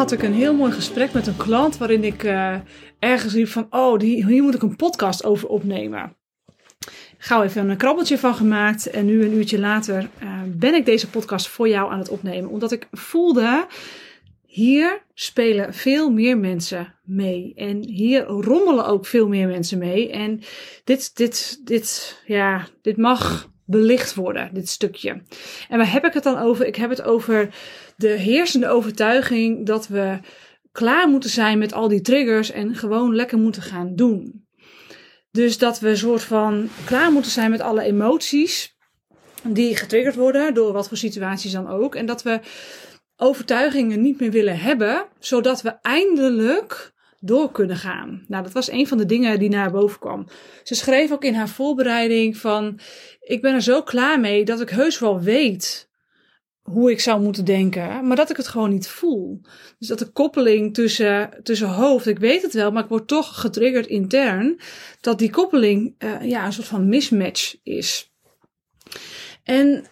had ik een heel mooi gesprek met een klant waarin ik uh, ergens riep van, oh, hier moet ik een podcast over opnemen. Gauw even een krabbeltje van gemaakt en nu een uurtje later uh, ben ik deze podcast voor jou aan het opnemen. Omdat ik voelde, hier spelen veel meer mensen mee. En hier rommelen ook veel meer mensen mee. En dit, dit, dit, ja, dit mag belicht worden, dit stukje. En waar heb ik het dan over? Ik heb het over de heersende overtuiging dat we klaar moeten zijn met al die triggers en gewoon lekker moeten gaan doen. Dus dat we een soort van klaar moeten zijn met alle emoties die getriggerd worden door wat voor situaties dan ook. En dat we overtuigingen niet meer willen hebben, zodat we eindelijk door kunnen gaan. Nou, dat was een van de dingen die naar boven kwam. Ze schreef ook in haar voorbereiding van, ik ben er zo klaar mee dat ik heus wel weet hoe ik zou moeten denken, maar dat ik het gewoon niet voel. Dus dat de koppeling tussen, tussen hoofd, ik weet het wel, maar ik word toch getriggerd intern, dat die koppeling uh, ja, een soort van mismatch is. En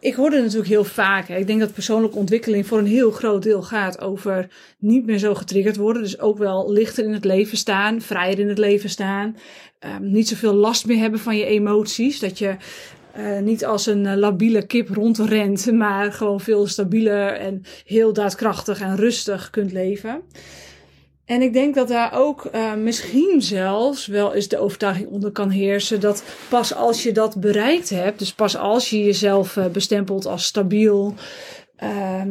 ik hoor het natuurlijk heel vaak. Ik denk dat persoonlijke ontwikkeling voor een heel groot deel gaat over niet meer zo getriggerd worden. Dus ook wel lichter in het leven staan, vrijer in het leven staan. Um, niet zoveel last meer hebben van je emoties. Dat je uh, niet als een uh, labiele kip rondrent, maar gewoon veel stabieler en heel daadkrachtig en rustig kunt leven. En ik denk dat daar ook uh, misschien zelfs wel eens de overtuiging onder kan heersen dat pas als je dat bereikt hebt, dus pas als je jezelf bestempelt als stabiel, uh,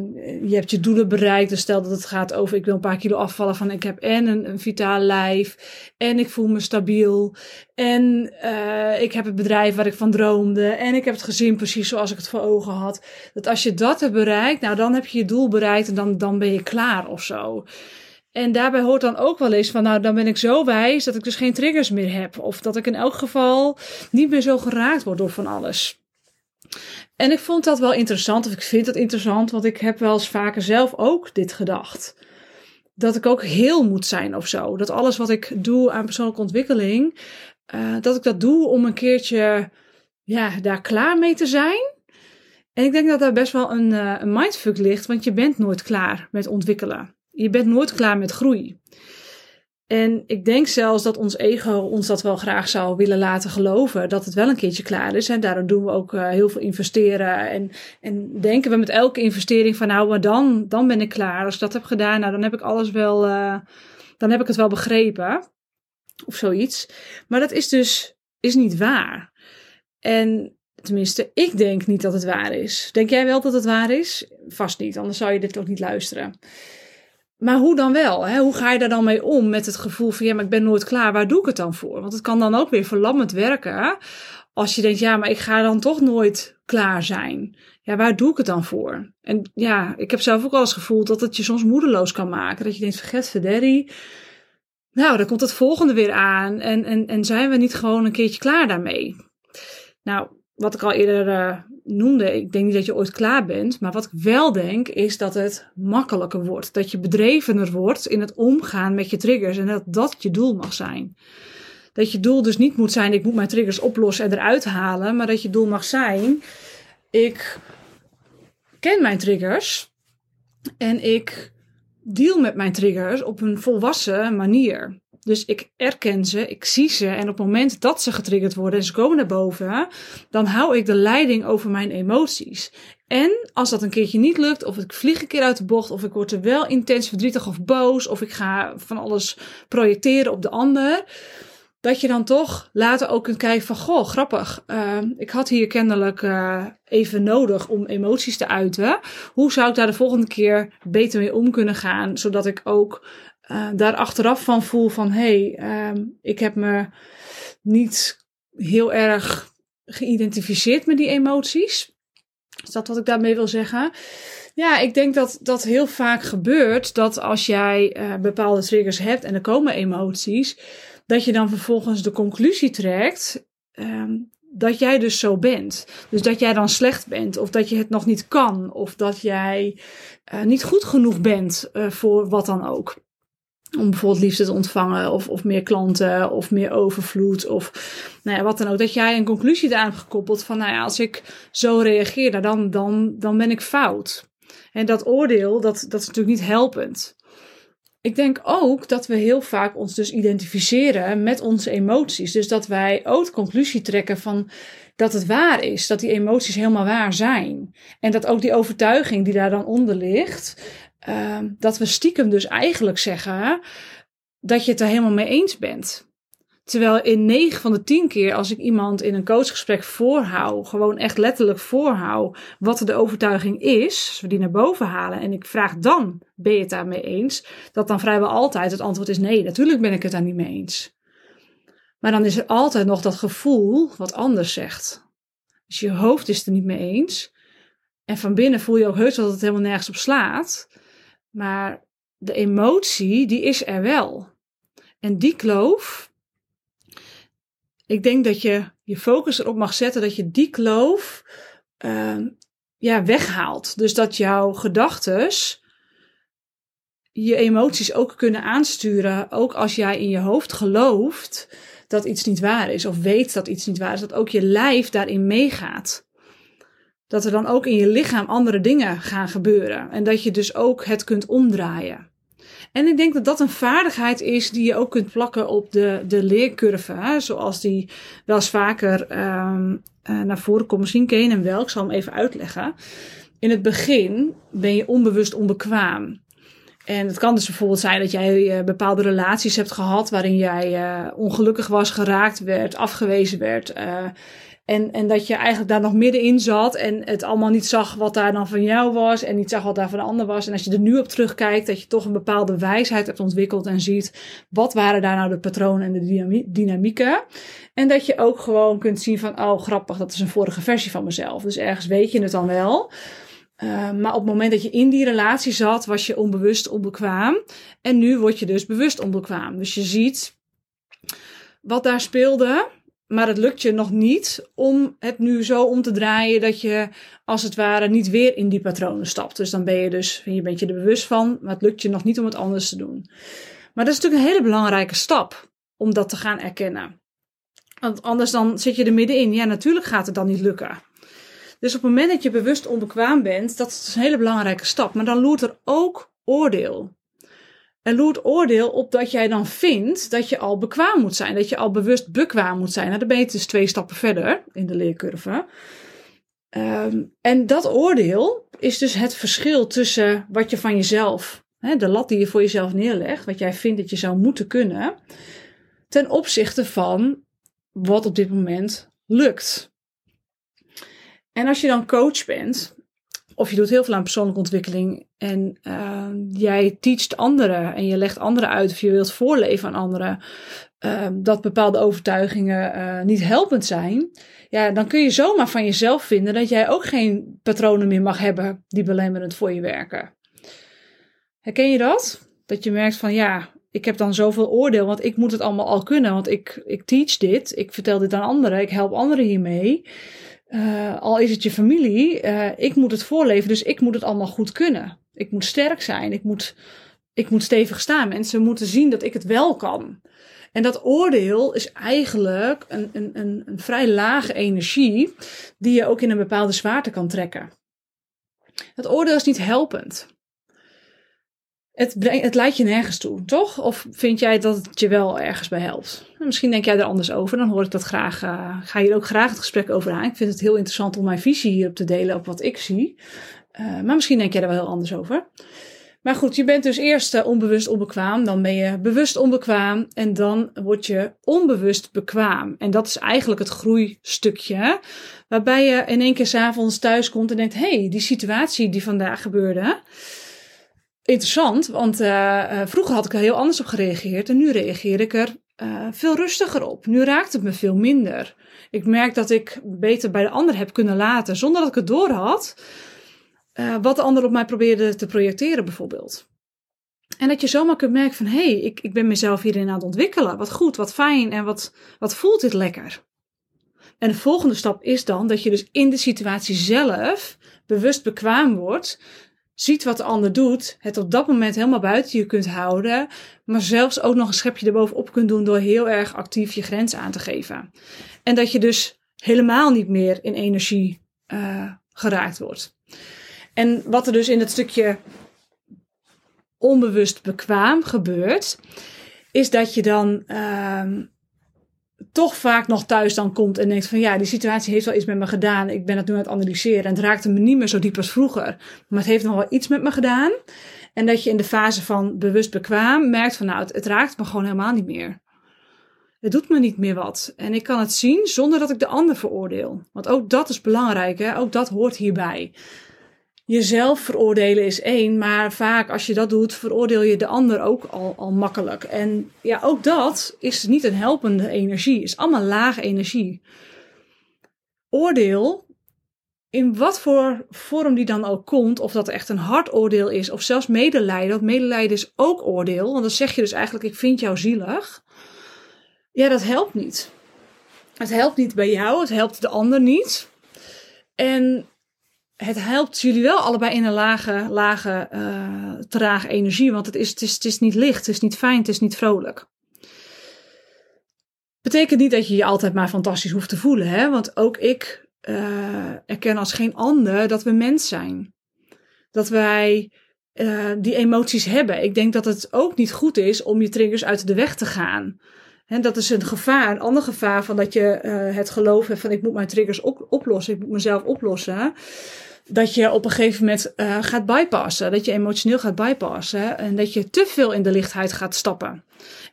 je hebt je doelen bereikt, dus stel dat het gaat over ik wil een paar kilo afvallen van ik heb en een, een vitaal lijf en ik voel me stabiel en uh, ik heb het bedrijf waar ik van droomde en ik heb het gezin precies zoals ik het voor ogen had. Dat als je dat hebt bereikt, nou dan heb je je doel bereikt en dan, dan ben je klaar of zo. En daarbij hoort dan ook wel eens van, nou, dan ben ik zo wijs dat ik dus geen triggers meer heb. Of dat ik in elk geval niet meer zo geraakt word door van alles. En ik vond dat wel interessant, of ik vind het interessant, want ik heb wel eens vaker zelf ook dit gedacht. Dat ik ook heel moet zijn of zo. Dat alles wat ik doe aan persoonlijke ontwikkeling, uh, dat ik dat doe om een keertje ja, daar klaar mee te zijn. En ik denk dat daar best wel een, uh, een mindfuck ligt, want je bent nooit klaar met ontwikkelen. Je bent nooit klaar met groei. En ik denk zelfs dat ons ego ons dat wel graag zou willen laten geloven. Dat het wel een keertje klaar is. En daarom doen we ook uh, heel veel investeren. En, en denken we met elke investering van nou, maar dan, dan ben ik klaar. Als ik dat heb gedaan, nou dan heb ik alles wel, uh, dan heb ik het wel begrepen. Of zoiets. Maar dat is dus is niet waar. En tenminste, ik denk niet dat het waar is. Denk jij wel dat het waar is? Vast niet, anders zou je dit ook niet luisteren. Maar hoe dan wel? Hè? Hoe ga je daar dan mee om met het gevoel van ja, maar ik ben nooit klaar. Waar doe ik het dan voor? Want het kan dan ook weer verlammend werken. Als je denkt, ja, maar ik ga dan toch nooit klaar zijn. Ja, waar doe ik het dan voor? En ja, ik heb zelf ook al eens gevoeld dat het je soms moedeloos kan maken. Dat je denkt, vergeet Verderri. Nou, dan komt het volgende weer aan. En, en, en zijn we niet gewoon een keertje klaar daarmee? Nou, wat ik al eerder uh, noemde, ik denk niet dat je ooit klaar bent. Maar wat ik wel denk, is dat het makkelijker wordt. Dat je bedrevener wordt in het omgaan met je triggers. En dat dat je doel mag zijn. Dat je doel dus niet moet zijn, ik moet mijn triggers oplossen en eruit halen. Maar dat je doel mag zijn, ik ken mijn triggers. En ik deal met mijn triggers op een volwassen manier. Dus ik erken ze, ik zie ze en op het moment dat ze getriggerd worden en ze komen naar boven, dan hou ik de leiding over mijn emoties. En als dat een keertje niet lukt, of ik vlieg een keer uit de bocht, of ik word er wel intens verdrietig of boos, of ik ga van alles projecteren op de ander, dat je dan toch later ook kunt kijken van, goh, grappig, uh, ik had hier kennelijk uh, even nodig om emoties te uiten. Hoe zou ik daar de volgende keer beter mee om kunnen gaan, zodat ik ook uh, daar achteraf van voel van hé, hey, um, ik heb me niet heel erg geïdentificeerd met die emoties. Is dat wat ik daarmee wil zeggen? Ja, ik denk dat dat heel vaak gebeurt dat als jij uh, bepaalde triggers hebt en er komen emoties, dat je dan vervolgens de conclusie trekt um, dat jij dus zo bent. Dus dat jij dan slecht bent, of dat je het nog niet kan, of dat jij uh, niet goed genoeg bent voor wat dan ook om bijvoorbeeld liefde te ontvangen of, of meer klanten of meer overvloed of nou ja, wat dan ook. Dat jij een conclusie daaraan hebt gekoppeld van nou ja, als ik zo reageer, nou dan, dan, dan ben ik fout. En dat oordeel, dat, dat is natuurlijk niet helpend. Ik denk ook dat we heel vaak ons dus identificeren met onze emoties. Dus dat wij ook de conclusie trekken van dat het waar is, dat die emoties helemaal waar zijn. En dat ook die overtuiging die daar dan onder ligt, uh, dat we stiekem dus eigenlijk zeggen dat je het er helemaal mee eens bent. Terwijl in 9 van de 10 keer als ik iemand in een coachgesprek voorhoud, gewoon echt letterlijk voorhoud wat de overtuiging is, als we die naar boven halen en ik vraag dan, ben je het daarmee eens? Dat dan vrijwel altijd het antwoord is nee, natuurlijk ben ik het daar niet mee eens. Maar dan is er altijd nog dat gevoel wat anders zegt. Dus je hoofd is het er niet mee eens. En van binnen voel je ook heus dat het helemaal nergens op slaat. Maar de emotie, die is er wel. En die kloof, ik denk dat je je focus erop mag zetten dat je die kloof uh, ja, weghaalt. Dus dat jouw gedachtes je emoties ook kunnen aansturen. Ook als jij in je hoofd gelooft dat iets niet waar is. Of weet dat iets niet waar is. Dat ook je lijf daarin meegaat. Dat er dan ook in je lichaam andere dingen gaan gebeuren. En dat je dus ook het kunt omdraaien. En ik denk dat dat een vaardigheid is die je ook kunt plakken op de, de leercurve. Zoals die wel eens vaker um, uh, naar voren komt. Misschien ken je hem wel, ik zal hem even uitleggen. In het begin ben je onbewust onbekwaam. En het kan dus bijvoorbeeld zijn dat jij uh, bepaalde relaties hebt gehad waarin jij uh, ongelukkig was, geraakt werd, afgewezen werd. En, en dat je eigenlijk daar nog middenin zat en het allemaal niet zag wat daar dan van jou was en niet zag wat daar van de ander was. En als je er nu op terugkijkt, dat je toch een bepaalde wijsheid hebt ontwikkeld en ziet wat waren daar nou de patronen en de dynamieken. En dat je ook gewoon kunt zien van, oh grappig, dat is een vorige versie van mezelf. Dus ergens weet je het dan wel. Uh, maar op het moment dat je in die relatie zat, was je onbewust onbekwaam. En nu word je dus bewust onbekwaam. Dus je ziet wat daar speelde. Maar het lukt je nog niet om het nu zo om te draaien dat je als het ware niet weer in die patronen stapt. Dus dan ben je dus, je bent je er bewust van, maar het lukt je nog niet om het anders te doen. Maar dat is natuurlijk een hele belangrijke stap om dat te gaan erkennen. Want anders dan zit je er middenin. Ja, natuurlijk gaat het dan niet lukken. Dus op het moment dat je bewust onbekwaam bent, dat is een hele belangrijke stap. Maar dan loert er ook oordeel. Er loert oordeel op dat jij dan vindt dat je al bekwaam moet zijn. Dat je al bewust bekwaam moet zijn. Nou, dan ben je dus twee stappen verder in de leercurve. Um, en dat oordeel is dus het verschil tussen wat je van jezelf, hè, de lat die je voor jezelf neerlegt, wat jij vindt dat je zou moeten kunnen, ten opzichte van wat op dit moment lukt. En als je dan coach bent, of je doet heel veel aan persoonlijke ontwikkeling en uh, jij teacht anderen en je legt anderen uit of je wilt voorleven aan anderen uh, dat bepaalde overtuigingen uh, niet helpend zijn, ja, dan kun je zomaar van jezelf vinden dat jij ook geen patronen meer mag hebben die belemmerend voor je werken. Herken je dat? Dat je merkt van ja, ik heb dan zoveel oordeel, want ik moet het allemaal al kunnen, want ik, ik teach dit, ik vertel dit aan anderen, ik help anderen hiermee. Uh, al is het je familie, uh, ik moet het voorleven, dus ik moet het allemaal goed kunnen. Ik moet sterk zijn, ik moet, ik moet stevig staan. Mensen moeten zien dat ik het wel kan. En dat oordeel is eigenlijk een, een, een, een vrij lage energie die je ook in een bepaalde zwaarte kan trekken. Dat oordeel is niet helpend. Het, het leidt je nergens toe, toch? Of vind jij dat het je wel ergens bij helpt? Misschien denk jij er anders over, dan hoor ik dat graag. Uh, ga hier ook graag het gesprek over aan. Ik vind het heel interessant om mijn visie hierop te delen, op wat ik zie. Uh, maar misschien denk jij er wel heel anders over. Maar goed, je bent dus eerst uh, onbewust onbekwaam, dan ben je bewust onbekwaam en dan word je onbewust bekwaam. En dat is eigenlijk het groeistukje, waarbij je in één keer s'avonds thuis komt en denkt, hé, hey, die situatie die vandaag gebeurde, interessant, want uh, vroeger had ik er heel anders op gereageerd en nu reageer ik er uh, veel rustiger op. Nu raakt het me veel minder. Ik merk dat ik beter bij de ander heb kunnen laten zonder dat ik het door had. Wat de ander op mij probeerde te projecteren, bijvoorbeeld. En dat je zomaar kunt merken van, hé, hey, ik, ik ben mezelf hierin aan het ontwikkelen. Wat goed, wat fijn en wat, wat voelt dit lekker. En de volgende stap is dan dat je dus in de situatie zelf bewust bekwaam wordt ziet wat de ander doet, het op dat moment helemaal buiten je kunt houden, maar zelfs ook nog een schepje erbovenop kunt doen door heel erg actief je grens aan te geven. En dat je dus helemaal niet meer in energie uh, geraakt wordt. En wat er dus in het stukje onbewust bekwaam gebeurt, is dat je dan ehm, toch vaak nog thuis dan komt en denkt van ja, die situatie heeft wel iets met me gedaan. Ik ben het nu aan het analyseren en het raakte me niet meer zo diep als vroeger. Maar het heeft nog wel iets met me gedaan. En dat je in de fase van bewust bekwaam merkt van nou, het, het raakt me gewoon helemaal niet meer. Het doet me niet meer wat. En ik kan het zien zonder dat ik de ander veroordeel. Want ook dat is belangrijk, hè? ook dat hoort hierbij. Jezelf veroordelen is één, maar vaak als je dat doet, veroordeel je de ander ook al, al makkelijk. En ja, ook dat is niet een helpende energie, is allemaal lage energie. Oordeel, in wat voor vorm die dan ook komt, of dat echt een hard oordeel is, of zelfs medelijden, want medelijden is ook oordeel, want dan zeg je dus eigenlijk, ik vind jou zielig. Ja, dat helpt niet. Het helpt niet bij jou, het helpt de ander niet. En het helpt jullie wel allebei in een lage, lage uh, trage energie. Want het is, het, is, het is niet licht, het is niet fijn, het is niet vrolijk. Betekent niet dat je je altijd maar fantastisch hoeft te voelen. Hè? Want ook ik uh, erken als geen ander dat we mens zijn. Dat wij uh, die emoties hebben. Ik denk dat het ook niet goed is om je triggers uit de weg te gaan. En dat is een gevaar, een ander gevaar van dat je uh, het geloof hebt van ik moet mijn triggers op, oplossen, ik moet mezelf oplossen dat je op een gegeven moment uh, gaat bypassen. Dat je emotioneel gaat bypassen. En dat je te veel in de lichtheid gaat stappen.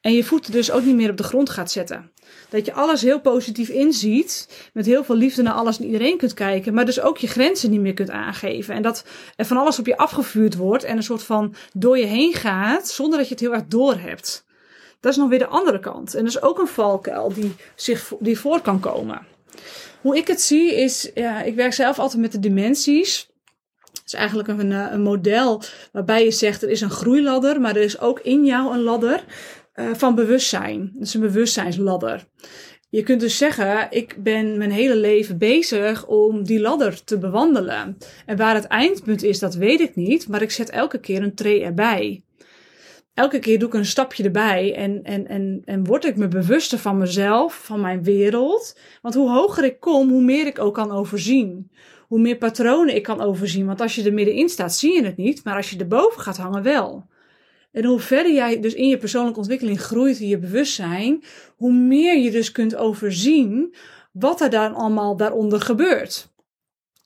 En je voeten dus ook niet meer op de grond gaat zetten. Dat je alles heel positief inziet. Met heel veel liefde naar alles en iedereen kunt kijken. Maar dus ook je grenzen niet meer kunt aangeven. En dat er van alles op je afgevuurd wordt. En een soort van door je heen gaat. Zonder dat je het heel erg door hebt. Dat is nog weer de andere kant. En dat is ook een valkuil die, zich, die voor kan komen. Hoe ik het zie is, ja, ik werk zelf altijd met de dimensies. Het is eigenlijk een, eh, een model waarbij je zegt er is een groeiladder, maar er is ook in jou een ladder uh, van bewustzijn. Dat is een bewustzijnsladder. Je kunt dus zeggen, ik ben mijn hele leven bezig om die ladder te bewandelen. En waar het eindpunt is, dat weet ik niet, maar ik zet elke keer een tree erbij elke keer doe ik een stapje erbij en, en, en, en word ik me bewuster van mezelf, van mijn wereld. Want hoe hoger ik kom, hoe meer ik ook kan overzien. Hoe meer patronen ik kan overzien. Want als je er middenin staat, zie je het niet. Maar als je erboven gaat hangen, wel. En hoe verder jij dus in je persoonlijke ontwikkeling groeit in je bewustzijn, hoe meer je dus kunt overzien wat er dan allemaal daaronder gebeurt.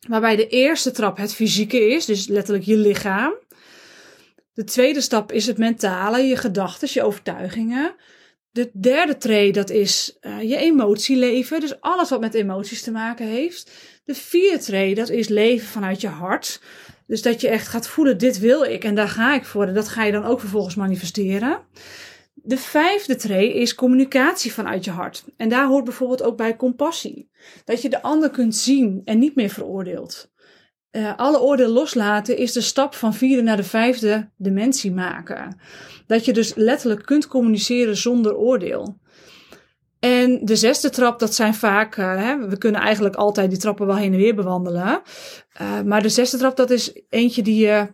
Waarbij de eerste trap het fysieke is, dus letterlijk je lichaam. De tweede stap is het mentale, je gedachten, je overtuigingen. De derde tree, dat is uh, je emotieleven. Dus alles wat met emoties te maken heeft. De vierde tree, dat is leven vanuit je hart. Dus dat je echt gaat voelen, dit wil ik en daar ga ik voor. En dat ga je dan ook vervolgens manifesteren. De vijfde tree is communicatie vanuit je hart. En daar hoort bijvoorbeeld ook bij compassie. Dat je de ander kunt zien en niet meer veroordeelt uh, alle oordeel loslaten is de stap van vierde naar de vijfde dimensie maken. Dat je dus letterlijk kunt communiceren zonder oordeel. En de zesde trap, dat zijn vaak, uh, hè, we kunnen eigenlijk altijd die trappen wel heen en weer bewandelen. Uh, maar de zesde trap, dat is eentje die je,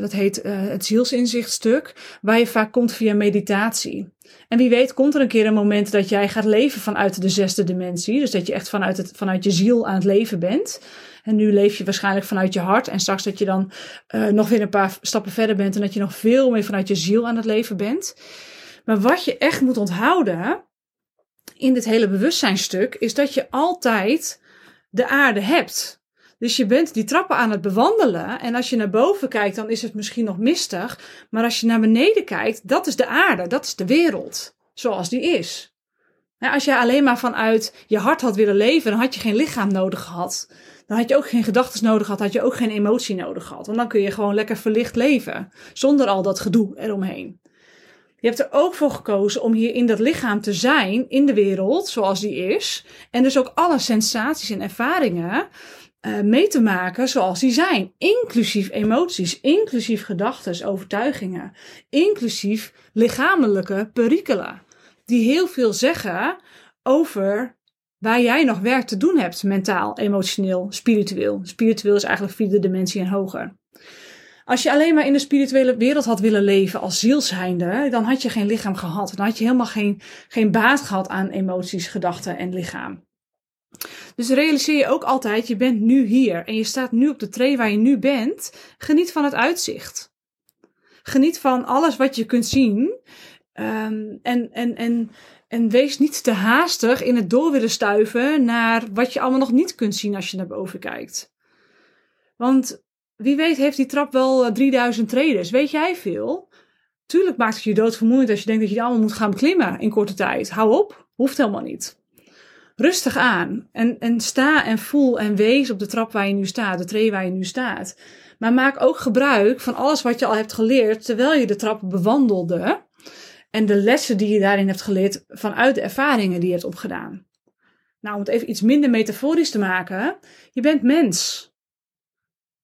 dat heet het zielsinzichtstuk, waar je vaak komt via meditatie. En wie weet komt er een keer een moment dat jij gaat leven vanuit de zesde dimensie. Dus dat je echt vanuit, het, vanuit je ziel aan het leven bent. En nu leef je waarschijnlijk vanuit je hart. En straks dat je dan uh, nog weer een paar stappen verder bent. En dat je nog veel meer vanuit je ziel aan het leven bent. Maar wat je echt moet onthouden in dit hele bewustzijnstuk. Is dat je altijd de aarde hebt. Dus je bent die trappen aan het bewandelen. En als je naar boven kijkt, dan is het misschien nog mistig. Maar als je naar beneden kijkt, dat is de aarde, dat is de wereld. Zoals die is. als je alleen maar vanuit je hart had willen leven, dan had je geen lichaam nodig gehad. Dan had je ook geen gedachten nodig gehad, had je ook geen emotie nodig gehad. Want dan kun je gewoon lekker verlicht leven. Zonder al dat gedoe eromheen. Je hebt er ook voor gekozen om hier in dat lichaam te zijn, in de wereld zoals die is. En dus ook alle sensaties en ervaringen uh, mee te maken zoals die zijn. Inclusief emoties, inclusief gedachten, overtuigingen, inclusief lichamelijke perikelen. Die heel veel zeggen over waar jij nog werk te doen hebt, mentaal, emotioneel, spiritueel. Spiritueel is eigenlijk vierde dimensie en hoger. Als je alleen maar in de spirituele wereld had willen leven als zielsheinder, dan had je geen lichaam gehad. Dan had je helemaal geen, geen baat gehad aan emoties, gedachten en lichaam. Dus realiseer je ook altijd, je bent nu hier en je staat nu op de tree waar je nu bent. Geniet van het uitzicht. Geniet van alles wat je kunt zien. Um, en, en, en, en wees niet te haastig in het door willen stuiven naar wat je allemaal nog niet kunt zien als je naar boven kijkt. Want wie weet heeft die trap wel 3000 treden. Weet jij veel? Tuurlijk maakt het je doodvermoeiend als je denkt dat je het allemaal moet gaan beklimmen in korte tijd. Hou op, hoeft helemaal niet. Rustig aan en, en sta en voel en wees op de trap waar je nu staat, de tree waar je nu staat. Maar maak ook gebruik van alles wat je al hebt geleerd terwijl je de trap bewandelde. En de lessen die je daarin hebt geleerd vanuit de ervaringen die je hebt opgedaan. Nou, om het even iets minder metaforisch te maken. Je bent mens.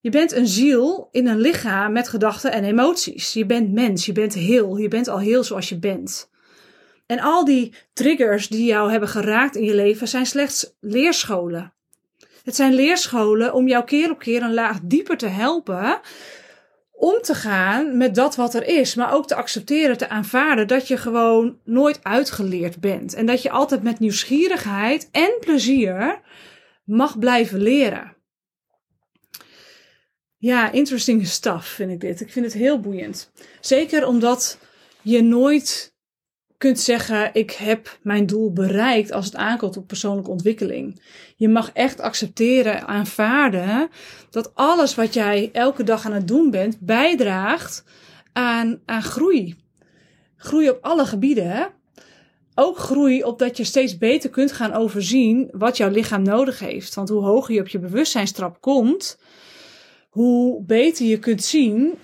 Je bent een ziel in een lichaam met gedachten en emoties. Je bent mens, je bent heel, je bent al heel zoals je bent. En al die triggers die jou hebben geraakt in je leven zijn slechts leerscholen. Het zijn leerscholen om jou keer op keer een laag dieper te helpen om te gaan met dat wat er is, maar ook te accepteren, te aanvaarden dat je gewoon nooit uitgeleerd bent en dat je altijd met nieuwsgierigheid en plezier mag blijven leren. Ja, interesting stuff vind ik dit. Ik vind het heel boeiend. Zeker omdat je nooit kunt zeggen: Ik heb mijn doel bereikt als het aankomt op persoonlijke ontwikkeling. Je mag echt accepteren, aanvaarden dat alles wat jij elke dag aan het doen bent, bijdraagt aan, aan groei. Groei op alle gebieden. Ook groei op dat je steeds beter kunt gaan overzien wat jouw lichaam nodig heeft. Want hoe hoger je op je bewustzijnstrap komt, hoe beter je kunt zien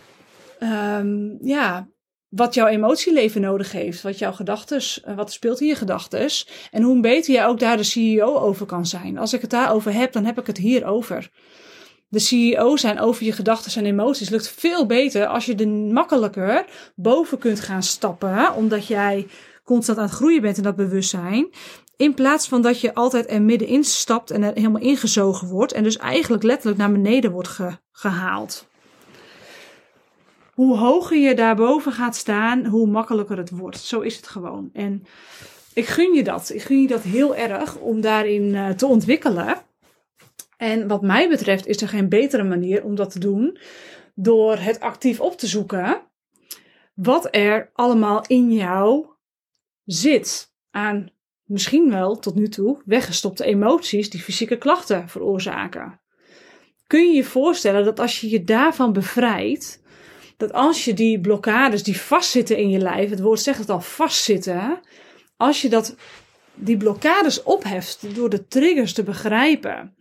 um, ja, wat jouw emotieleven nodig heeft, wat jouw gedachten, eh, wat speelt in je gedachten en hoe beter jij ook daar de CEO over kan zijn. Als ik het daarover heb, dan heb ik het hier over. De CEO zijn over je gedachten en emoties lukt veel beter als je er makkelijker boven kunt gaan stappen, omdat jij constant aan het groeien bent in dat bewustzijn. In plaats van dat je altijd er middenin stapt en er helemaal ingezogen wordt. En dus eigenlijk letterlijk naar beneden wordt gehaald. Hoe hoger je daarboven gaat staan, hoe makkelijker het wordt. Zo is het gewoon. En ik gun je dat. Ik gun je dat heel erg om daarin uh, te ontwikkelen. En wat mij betreft is er geen betere manier om dat te doen door het actief op te zoeken wat er allemaal in jou zit aan misschien wel tot nu toe weggestopte emoties die fysieke klachten veroorzaken. Kun je je voorstellen dat als je je daarvan bevrijdt, dat als je die blokkades die vastzitten in je lijf, het woord zegt het al, vastzitten, als je dat, die blokkades opheft door de triggers te begrijpen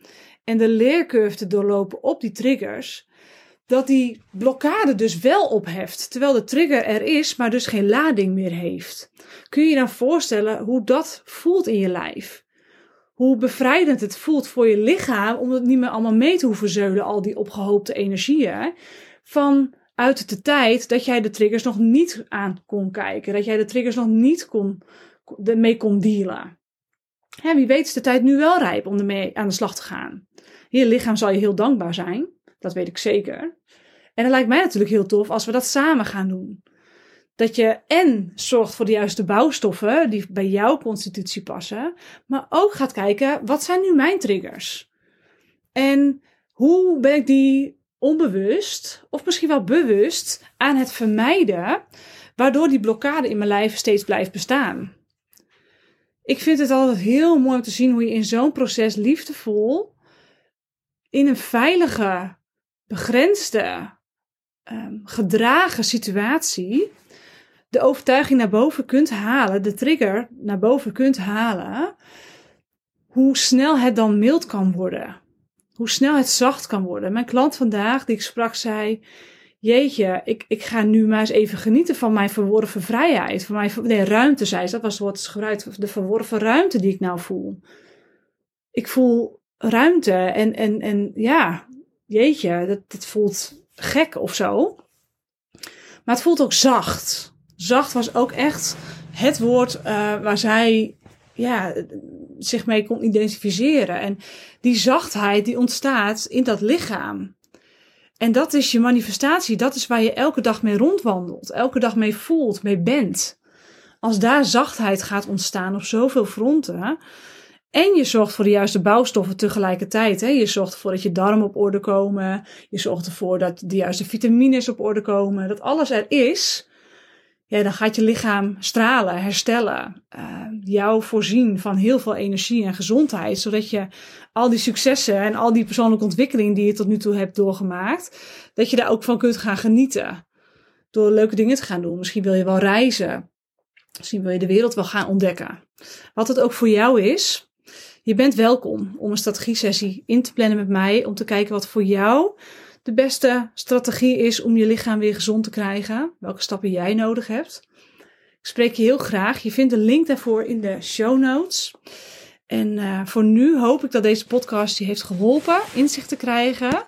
en de leercurve te doorlopen op die triggers, dat die blokkade dus wel opheft, terwijl de trigger er is, maar dus geen lading meer heeft. Kun je je dan voorstellen hoe dat voelt in je lijf? Hoe bevrijdend het voelt voor je lichaam om het niet meer allemaal mee te hoeven zeulen, al die opgehoopte energieën, van uit de tijd dat jij de triggers nog niet aan kon kijken, dat jij de triggers nog niet kon, mee kon dealen. Hè, wie weet is de tijd nu wel rijp om ermee aan de slag te gaan. Je lichaam zal je heel dankbaar zijn. Dat weet ik zeker. En het lijkt mij natuurlijk heel tof als we dat samen gaan doen. Dat je en zorgt voor de juiste bouwstoffen die bij jouw constitutie passen, maar ook gaat kijken wat zijn nu mijn triggers? En hoe ben ik die onbewust of misschien wel bewust aan het vermijden, waardoor die blokkade in mijn lijf steeds blijft bestaan? Ik vind het altijd heel mooi om te zien hoe je in zo'n proces liefdevol in een veilige begrensde, um, gedragen situatie de overtuiging naar boven kunt halen, de trigger naar boven kunt halen, hoe snel het dan mild kan worden. Hoe snel het zacht kan worden. Mijn klant vandaag, die ik sprak, zei: Jeetje, ik, ik ga nu maar eens even genieten van mijn verworven vrijheid. Van mijn nee, ruimte, zei ze. Dat was wat gebruikt. De verworven ruimte die ik nou voel. Ik voel ruimte en, en, en ja, jeetje, dat, dat voelt gek of zo. Maar het voelt ook zacht. Zacht was ook echt het woord uh, waar zij ja, zich mee kon identificeren. En die zachtheid die ontstaat in dat lichaam. En dat is je manifestatie. Dat is waar je elke dag mee rondwandelt. Elke dag mee voelt, mee bent. Als daar zachtheid gaat ontstaan op zoveel fronten. En je zorgt voor de juiste bouwstoffen tegelijkertijd. Hè? Je zorgt ervoor dat je darmen op orde komen. Je zorgt ervoor dat de juiste vitamines op orde komen. Dat alles er is. Dan gaat je lichaam stralen, herstellen. Uh, jou voorzien van heel veel energie en gezondheid. Zodat je al die successen en al die persoonlijke ontwikkeling die je tot nu toe hebt doorgemaakt. Dat je daar ook van kunt gaan genieten. Door leuke dingen te gaan doen. Misschien wil je wel reizen. Misschien wil je de wereld wel gaan ontdekken. Wat het ook voor jou is. Je bent welkom om een strategie-sessie in te plannen met mij. Om te kijken wat voor jou de beste strategie is om je lichaam weer gezond te krijgen. Welke stappen jij nodig hebt. Ik spreek je heel graag. Je vindt een link daarvoor in de show notes. En uh, voor nu hoop ik dat deze podcast je heeft geholpen inzicht te krijgen.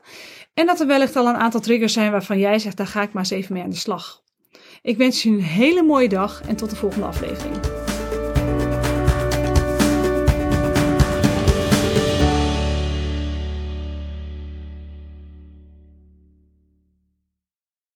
En dat er wellicht al een aantal triggers zijn waarvan jij zegt, daar ga ik maar eens even mee aan de slag. Ik wens je een hele mooie dag en tot de volgende aflevering.